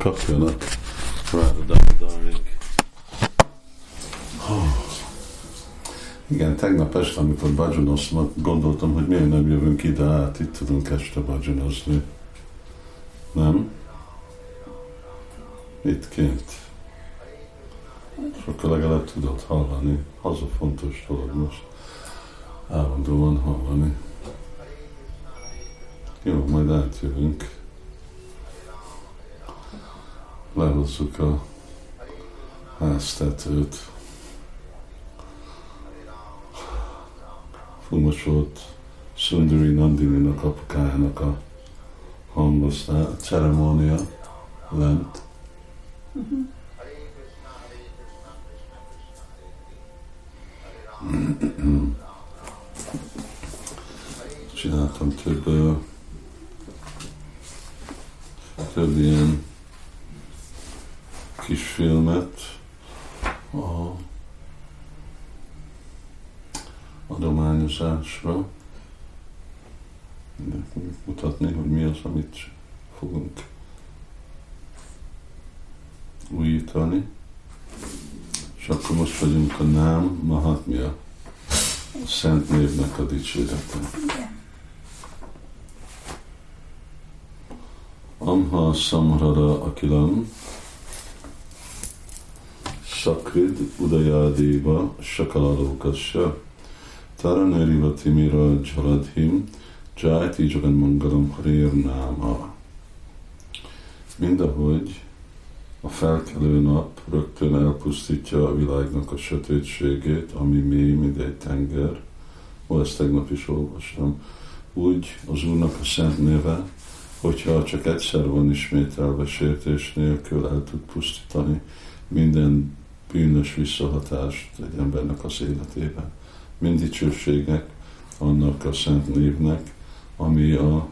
kapjanak. Igen, tegnap este, amikor badzsanoztam, gondoltam, hogy miért nem jövünk ide át, itt tudunk este badzsanozni. Nem? Itt kint. És akkor legalább tudod hallani. Az a fontos dolog most. Állandóan hallani. Jó, majd átjövünk. Lehozzuk a háztetőt. Fú, most volt Sundari Nandini-nak apukájának a hangoztá, ceremónia lent. Uh-huh. Csináltam több, több ilyen kis filmet a adományozásra. Mutatni, hogy mi az, amit fogunk újítani. És akkor most vagyunk a Nám Mahatmia, a Szent Névnek a dicsérete. Amha Samhara Akilam, Sakrid Udayadeva Sakalalokasya Taraneriva Timira Jaladhim Jayati Jagan Mangalam Harir Náma. Mindahogy a felkelő nap rögtön elpusztítja a világnak a sötétségét, ami mély, mint egy tenger. Ó, ezt tegnap is olvastam. Úgy az Úrnak a szent neve, hogyha csak egyszer van ismételve sértés nélkül el tud pusztítani minden bűnös visszahatást egy embernek az életében. Mind dicsőségek annak a szent névnek, ami a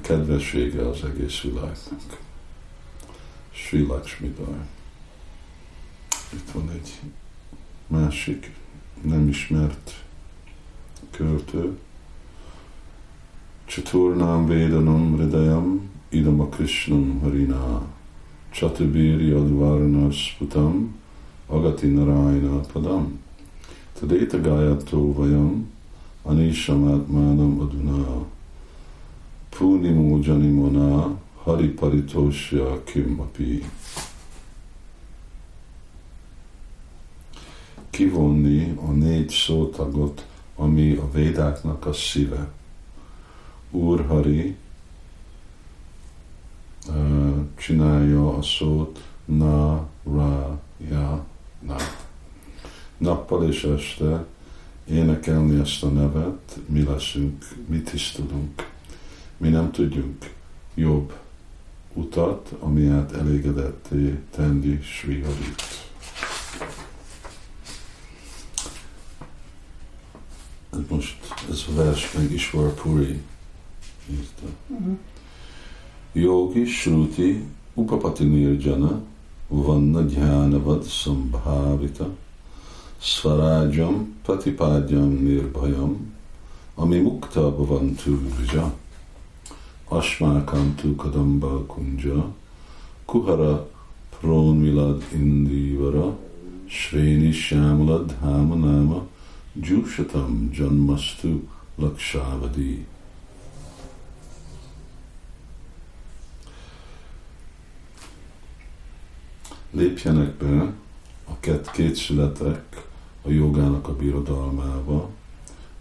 kedvessége az egész világnak. Sri Lakshmidhar. Itt van egy másik nem ismert költő. Chaturnam Vedanam Hridayam Idam a Krishnam Harina Chatubir Yadvarna Sputam Agati Narayana Padam Tadeta Gayato Vayam Anishamatmanam Aduna Punimu Janimona Hari Paritosya Kimapi. Kivonni a négy szótagot, ami a védáknak a szíve. Úr Hari csinálja a szót na, ra, ja, na. Nappal és este énekelni ezt a nevet, mi leszünk, mit is tudunk. Mi nem tudjuk jobb utat, ami át elégedetté tenni Sri Harit. Most ez a vers meg Ishwar Puri írta. Uh-huh. Yogi Shruti Upapati Nirjana Vanna Dhyánavad Sambhavita Svarajam Patipadjam Nirbhayam Ami Mukta Bhavantu Vija Asmákantu Kadamba Kunja, Kuhara Pronvilad Indivara, Sréni Shyamlad Hamanama, Jushatam Janmastu Lakshavadi. Lépjenek be a két, két születek a jogának a birodalmába,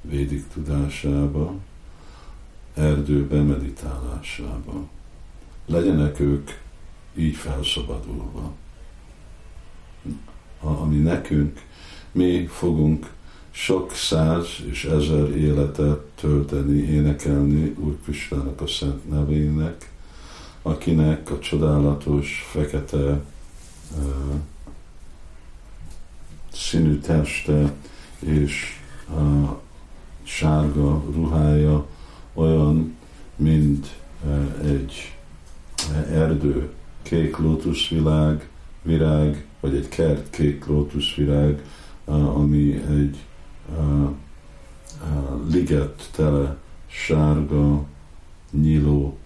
védik tudásába, erdőbe meditálásába. Legyenek ők így felszabadulva. Ami nekünk, mi fogunk sok száz és ezer életet tölteni, énekelni Úr Kristának a szent nevének, akinek a csodálatos, fekete színű teste és uh, sárga ruhája olyan, mint egy erdő, kék lótuszvilág, virág, vagy egy kert kék lótuszvirág, ami egy liget tele sárga, nyíló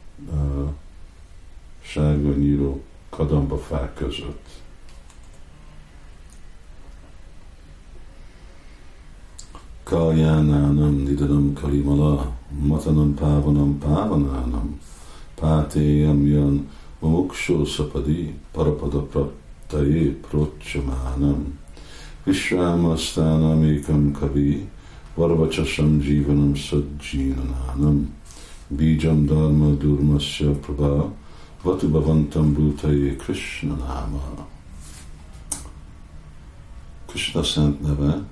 sárga nyíró kadamba fák között. Kaljánánam nidadam kalimala, matanam pávanam pávanánam, pátéjam jön moksho szapadi parapada prattaye procsamánam, Vishramasztánamikam kavi, varvachasam jivanam sajjinanánam, Bijam dharma durmasya prabha, Vatubhavantam bhutaye Krishna náma. Krishna szent neve,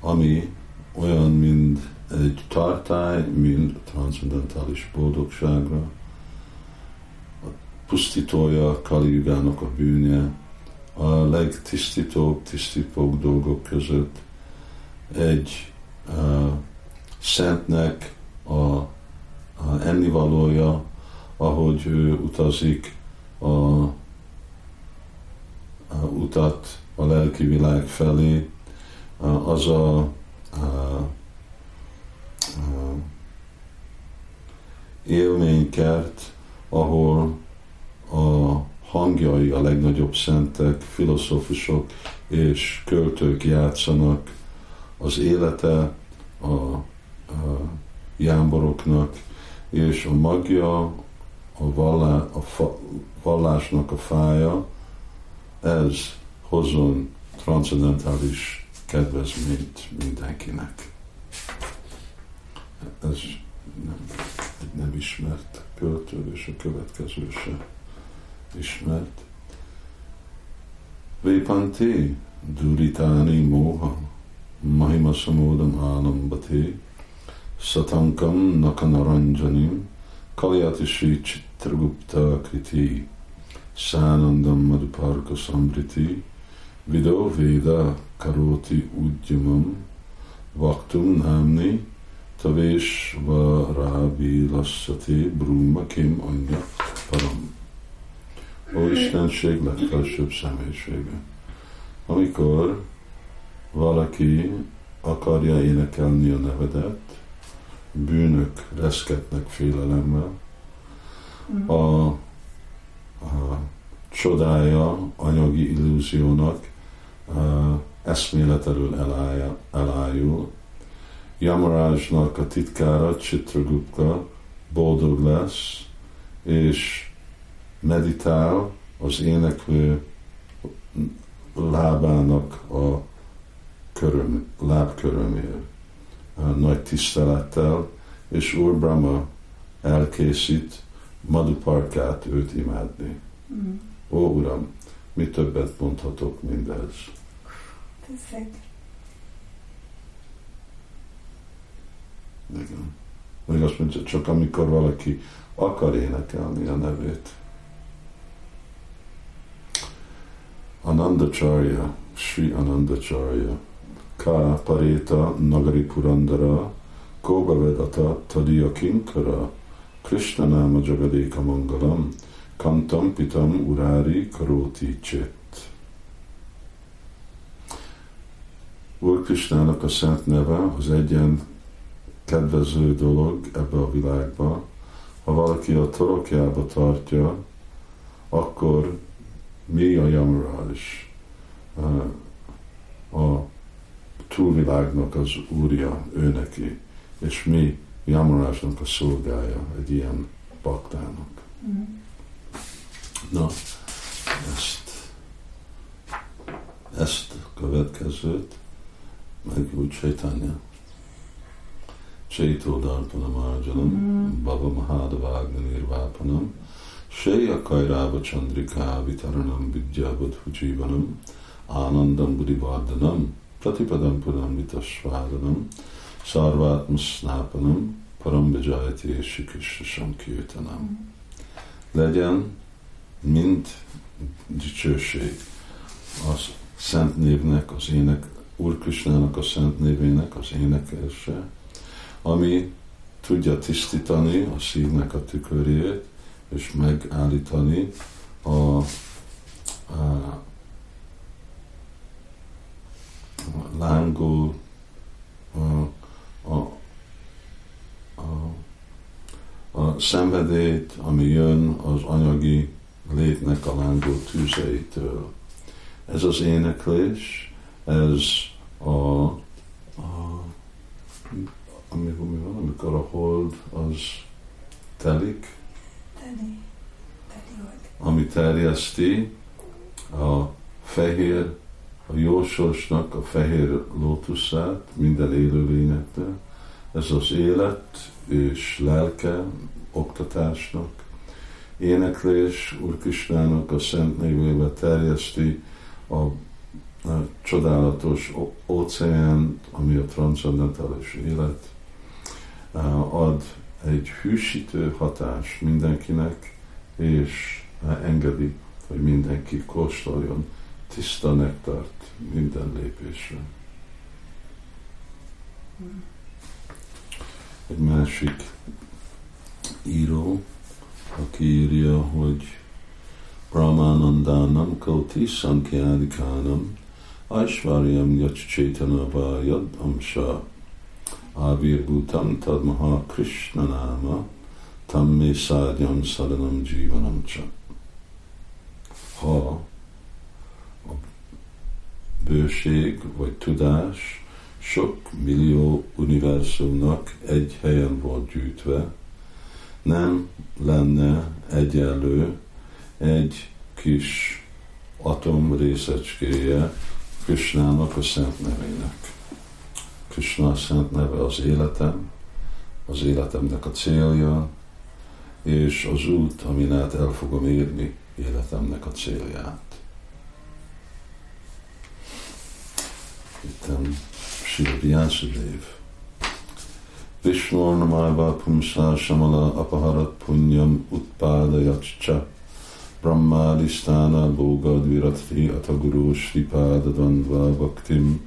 ami olyan, mint egy tartály, mint transzendentális boldogságra, pusztítója Kali a bűnje, a legtisztítóbb, tisztítóbb dolgok között egy uh, szentnek a, a ennivalója, ahogy ő utazik a, a utat a lelki világ felé, az a, a, a élménykert, ahol a hangjai a legnagyobb szentek, filozófusok és költők játszanak, az élete a, a jámboroknak, és a magja, a, vallá, a fa, vallásnak a fája, ez hozzon transzendentális kedvezményt mindenkinek. Ez nem, egy nem ismert költő, és a következő se ismert. Vépanté, Duritáni Moha, Mahima Samodam Álambati, Satankam Nakanaranjanim, Kalyati Sri Chitragupta Kriti, Sánandam Madhuparka Samriti, Vidó Véda Karoti Udjamam Vaktum Námni Tavés Varábi Lasszati Bruma Kim Anya Param. Ó Istenség legfelsőbb személyisége. Amikor valaki akarja énekelni a nevedet, bűnök reszketnek félelemmel, a, a csodája anyagi illúziónak eszmélet elől elájul. Yamarajnak a titkára, Chitragupta boldog lesz, és meditál az éneklő lábának a köröm, lábkörömér, nagy tisztelettel, és Úr Brahma elkészít Madhuparkát őt imádni. Mm. Ó, Uram, mi többet mondhatok mindez? Perfect. Igen. Még azt mondja, csak amikor valaki akar énekelni a nevét. Anandacharya, Sri Anandacharya, Ka Pareta Nagari Purandara, Koga Vedata Tadiya Kinkara, Krishna Nama Jagadeka Mangalam, Kantam Pitam Urari Karoti Chet. Úr Krisnának a szent neve az egyen kedvező dolog ebbe a világba. Ha valaki a torokjába tartja, akkor mi a Yamaraj? A túlvilágnak az úrja, ő neki, és mi Yamarajnak a szolgája egy ilyen baktának. Mm. Na, ezt, ezt következőt meg úgy Chaitanya. Chaito Darpanam Arjanam, mm. Baba Mahadavagna Nirvapanam, Shaya Kairava Chandrika Vitaranam Vidyabadhu Jivanam, Anandam Buddhivardhanam, Pratipadam Pudam Vitasvadanam, Sarvatma Snapanam, Param Vijayati Shikisha Sankirtanam. Legyen mint dicsőség az szent névnek, az ének Úr Krisnának a szent névének az énekése, ami tudja tisztítani a szívnek a tükörét, és megállítani a, a, a lángó a, a, a, a szenvedélyt, ami jön az anyagi létnek a lángó tűzeitől. Ez az éneklés, ez a, a amikor mi van, amikor a hold az telik, Teli. Teli ami terjeszti a fehér, a jósosnak a fehér lótuszát minden élőlényeknek. Ez az élet és lelke oktatásnak. Éneklés Úr Kisnának a szent névébe terjeszti a, a csodálatos óceán, ami a transzendentális élet, ad egy hűsítő hatást mindenkinek, és engedi, hogy mindenki kóstoljon tiszta nektart minden lépésre. Egy másik író, aki írja, hogy Brahmanandanam Koti Sankhyanikánam Aishvaryam Yachchetana Yad Amsa Avirbhutam Tad Maha Krishna Nama Tam Me Sadhyam Sadanam Jivanam Cha. Ha bőség vagy tudás sok millió univerzumnak egy helyen volt gyűjtve, nem lenne egyenlő egy kis atom részecskéje Krishnának a szent nevének. Krishna a szent neve az életem, az életemnek a célja, és az út, amin át el fogom érni életemnek a célját. Itten Sri Vyasadeva. Vishnu Namaiva Pumsa Shamala Apaharat Punyam Utpadayat Cha Brahmadistana Bogad Viratri Ataguru Sripada Dandva Bhaktim.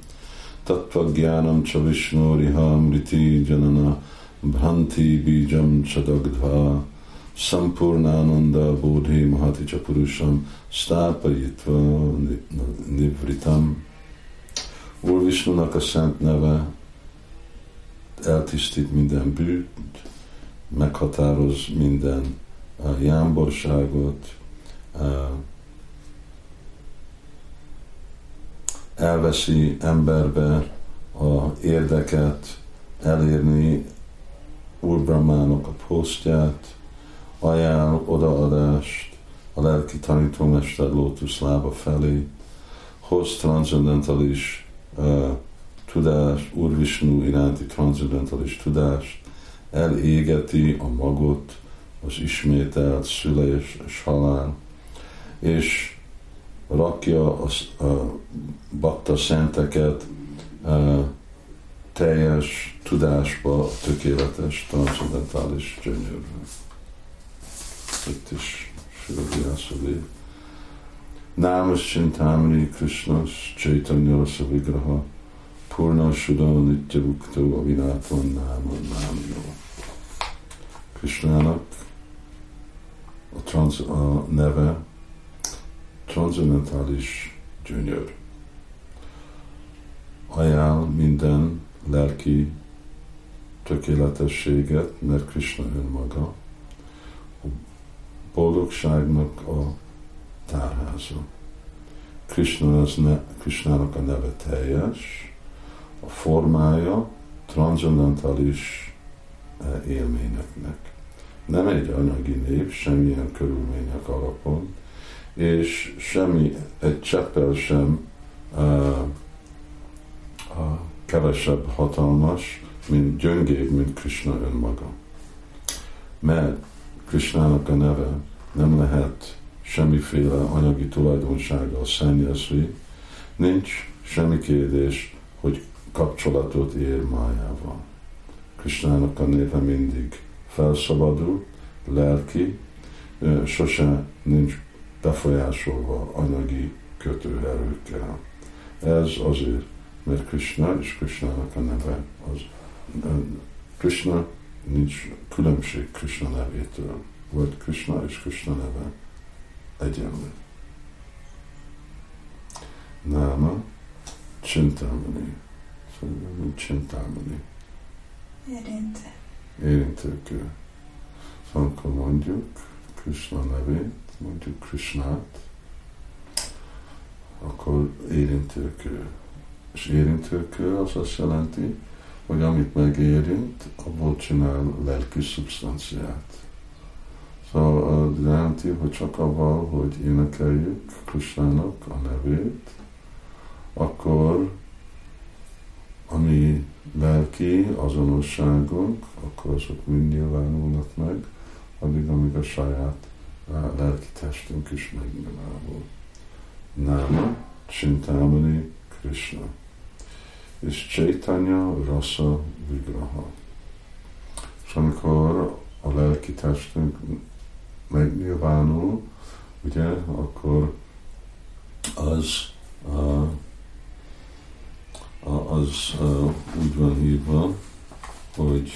Tattva Cha Vishnu Rihamriti Janana Bhanti Bijam Chadagdha Sampurnananda Bodhi Mahati Cha Purusham Stapayitva Nivritam Úr Visnunak a szent neve eltisztít minden bűnt, meghatároz minden uh, jámborságot, uh, elveszi emberbe a érdeket elérni Úr Brahmának a posztját, ajánl odaadást a lelki tanítómester lótuszlába felé, hoz transzendentális uh, tudást, Úr Vishnu iránti transzendentális tudást, elégeti a magot, az ismételt szülés és halál, és rakja a, a bakta szenteket a teljes tudásba, a tökéletes, transzendentális gyönyörbe. Itt is Sri Námas Csintámani Krishnas Chaitanya Rasa Vigraha Purna Suda Nitya Bhukta Avinátvan Náma Námyo. Krishnának a, trans, a neve transzendentális gyönyör. Ajánl minden lelki tökéletességet, mert Krishna önmaga. A boldogságnak a tárháza. Krishna az ne, Krishnának a neve teljes, a formája transzendentális élményeknek. Nem egy anyagi név, semmilyen körülmények alapon, és semmi, egy cseppel sem uh, uh, kevesebb hatalmas, mint gyöngébb, mint Krishna önmaga. Mert Krishnának a neve nem lehet semmiféle anyagi tulajdonsággal szennyezve, nincs semmi kérdés, hogy kapcsolatot ér májával. Krishnának a neve mindig felszabadul, lelki, sose nincs befolyásolva anyagi kötőerőkkel. Ez azért, mert Krishna és Krishnának a neve az Krishna nincs különbség Krishna nevétől, vagy Krishna és Krishna neve egyenlő. Náma Csintamani. Szóval, mint Csintamani. Érintő. Érintőkő. Szóval amikor mondjuk Krishna nevét, mondjuk Krishnát, akkor érintőkő. És érintőkő az azt jelenti, hogy amit megérint, abból csinál lelki szubstanciát. Szóval az jelenti, hogy csak avval, hogy énekeljük Krishnának a nevét, akkor ami lelki azonosságunk, akkor azok mind nyilvánulnak meg, addig, amíg a saját lelki testünk is megnyilvánul. Náma, Csintámani, Krishna. És Chaitanya Rasa Vigraha. És amikor a lelki testünk megnyilvánul, ugye, akkor az uh, az uh, úgy van hívva, hogy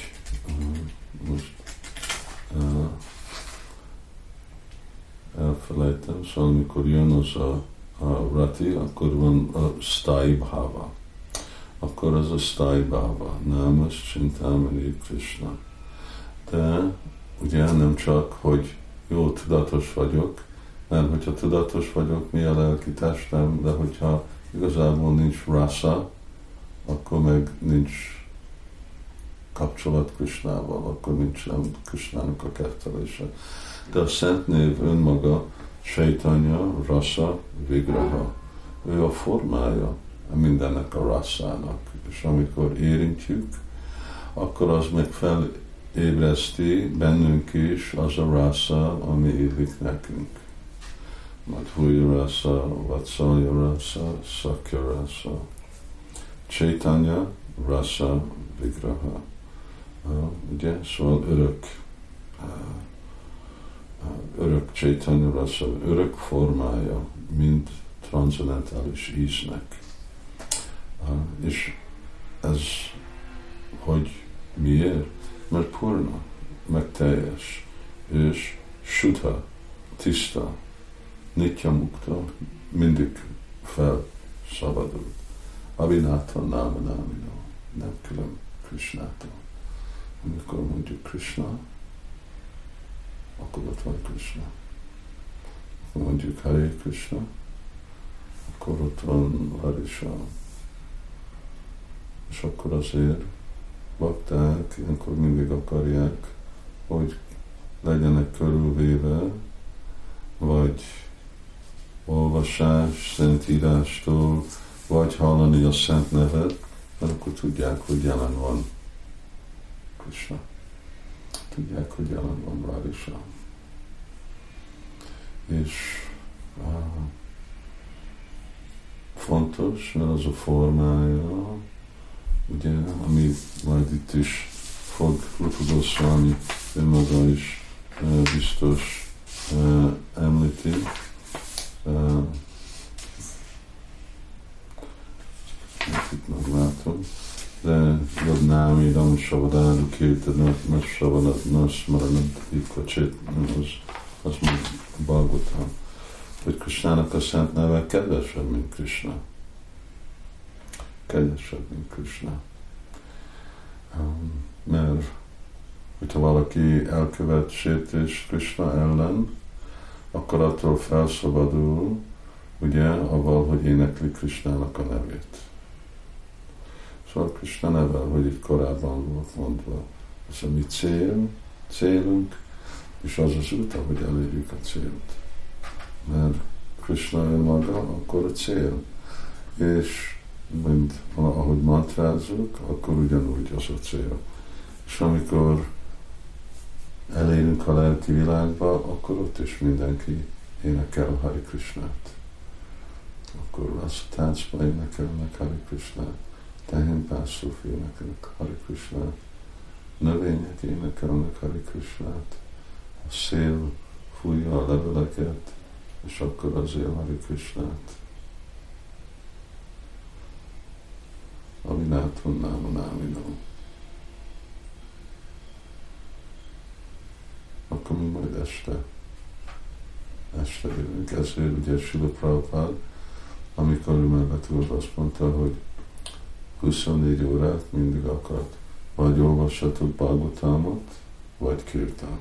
uh, most uh, elfelejtem, szóval amikor jön az a, a rati, akkor van a stai bhava. Akkor az a stai bhava, námas csintámani Krishna. De ugye nem csak, hogy jó tudatos vagyok, mert hogyha tudatos vagyok, mi a lelki testem, de hogyha igazából nincs rasa, akkor meg nincs kapcsolat Krisnával, akkor nincs nem Krisnának a kettelése. De a szent név önmaga, Sejtanya, Rasa, Vigraha. Ő a formája mindennek a rasszának. És amikor érintjük, akkor az meg felébreszti bennünk is az a rasa, ami illik nekünk. Madhurya rasa, Vatsalya rasa, Sakya rasa. Chaitanya Rasa Vigraha. Uh, ugye, szóval örök, uh, örök Chaitanya Rasa, örök formája, mint transzendentális íznek. És ez, hogy miért? Mert purna, meg teljes, és sudha, tiszta, nitya mukta, mindig felszabadult. Avinától náma námino, nem külön Krishnától. Amikor mondjuk Krishna, akkor ott van Krishna. Akkor mondjuk Hare Krishna, akkor ott van Harisha. És akkor azért bakták ilyenkor mindig akarják, hogy legyenek körülvéve, vagy olvasás, szentírástól, vagy hallani a szent nevet, mert akkor tudják, hogy jelen van Krishna. Tudják, hogy jelen van Radhisha. És uh, fontos, mert az a formája, ugye, ami majd itt is fog Rupa Goswami önmaga is biztos említi, uh, itt meglátom, de jadnám idam savadáru kirtanat, nas savanat, nas maranat, ikvacsit, az, az még Bhagavatam. Hogy Krishnának a szent neve kedvesebb, mint Krishna. Mint Krishna. Um, mert hogyha valaki elkövet sértés Krishna ellen, akkor attól felszabadul, ugye, avval, hogy énekli Krishnának a nevét. Szóval Krishna neve, hogy itt korábban volt mondva, ez a mi cél, célunk, és az az út, hogy elérjük a célt. Mert Krishna önmaga, akkor a cél. És mint ahogy mantrázunk, akkor ugyanúgy az a cél. És amikor elérünk a lelki világba, akkor ott is mindenki énekel Hari Krishnát. Akkor az a táncba énekelnek Hari Krishnát pászló énekelnek Hari Krishnát, növények énekelnek Hari Krishnát, a szél fújja a leveleket, és akkor azért Hari Krishnát. Avinátum náma náminó. Akkor mi majd este, este jövünk. Ezért ugye Sila Prabhupád, amikor ő mellett azt mondta, hogy 24 órát mindig akart. Vagy olvassatok Bhagavatamot, vagy kirtán.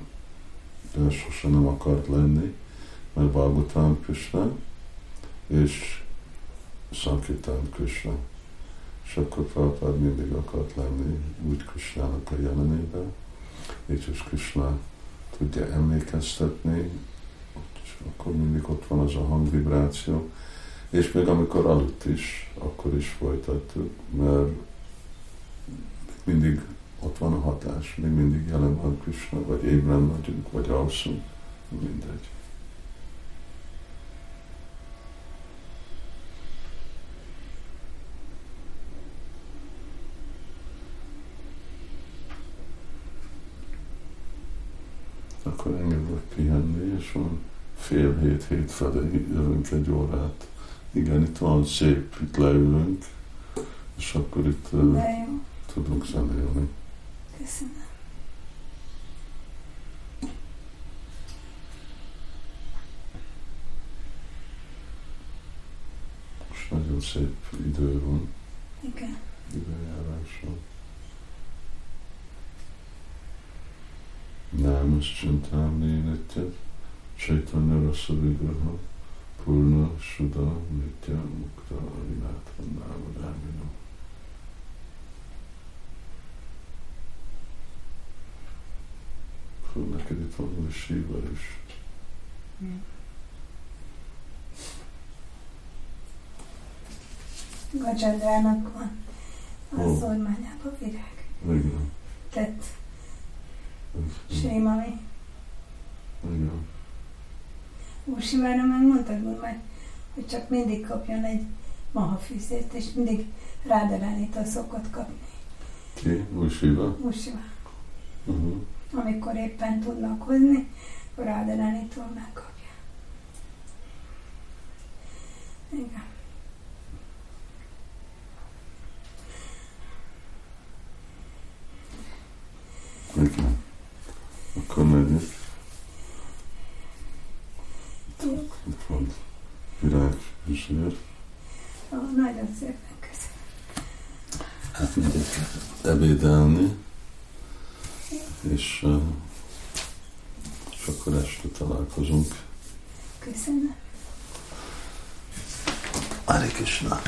de sose nem akart lenni, mert Bhagavatam Krishna és Sankirtan Krishna. És akkor Prabhupád mindig akart lenni úgy Krishnának a jelenében, és Krishna tudja emlékeztetni, és akkor mindig ott van az a hangvibráció, és még amikor aludt is, akkor is folytattuk, mert mindig ott van a hatás, még mindig jelen van Krishna, vagy ébren vagyunk, vagy alszunk, mindegy. Akkor engedlek pihenni, és van fél hét, hét felé jövünk egy órát. Igen, itt van szép, itt leülünk, és akkor itt uh, tudunk zenélni. Köszönöm. Most nagyon szép idő van, Igen. időjárás van. Námas csintámni nitya, Chaitanya Rasa Vigraha, Purna Suda Nitya Mukta Vinátha Návadámina. Fú, neked itt van új síva is. Gacsandrának van a Ó. szormányában virág. Igen, Tett sémami. igen. Úrsivára meg mondtad majd, hogy csak mindig kapjon egy mahafűzét, és mindig ráderánító szokott kapni. Ki? Új síva? Úrsivá. Uh-huh. Amikor éppen tudnak hozni, akkor ráderánító megkapja. Igen. Akkor megyek. Tudok. Itt van virág zsír. Ó, nagyon szépen köszönöm. Hát megyek ebédelni, és, és akkor este találkozunk. Köszönöm. Hare Krishna.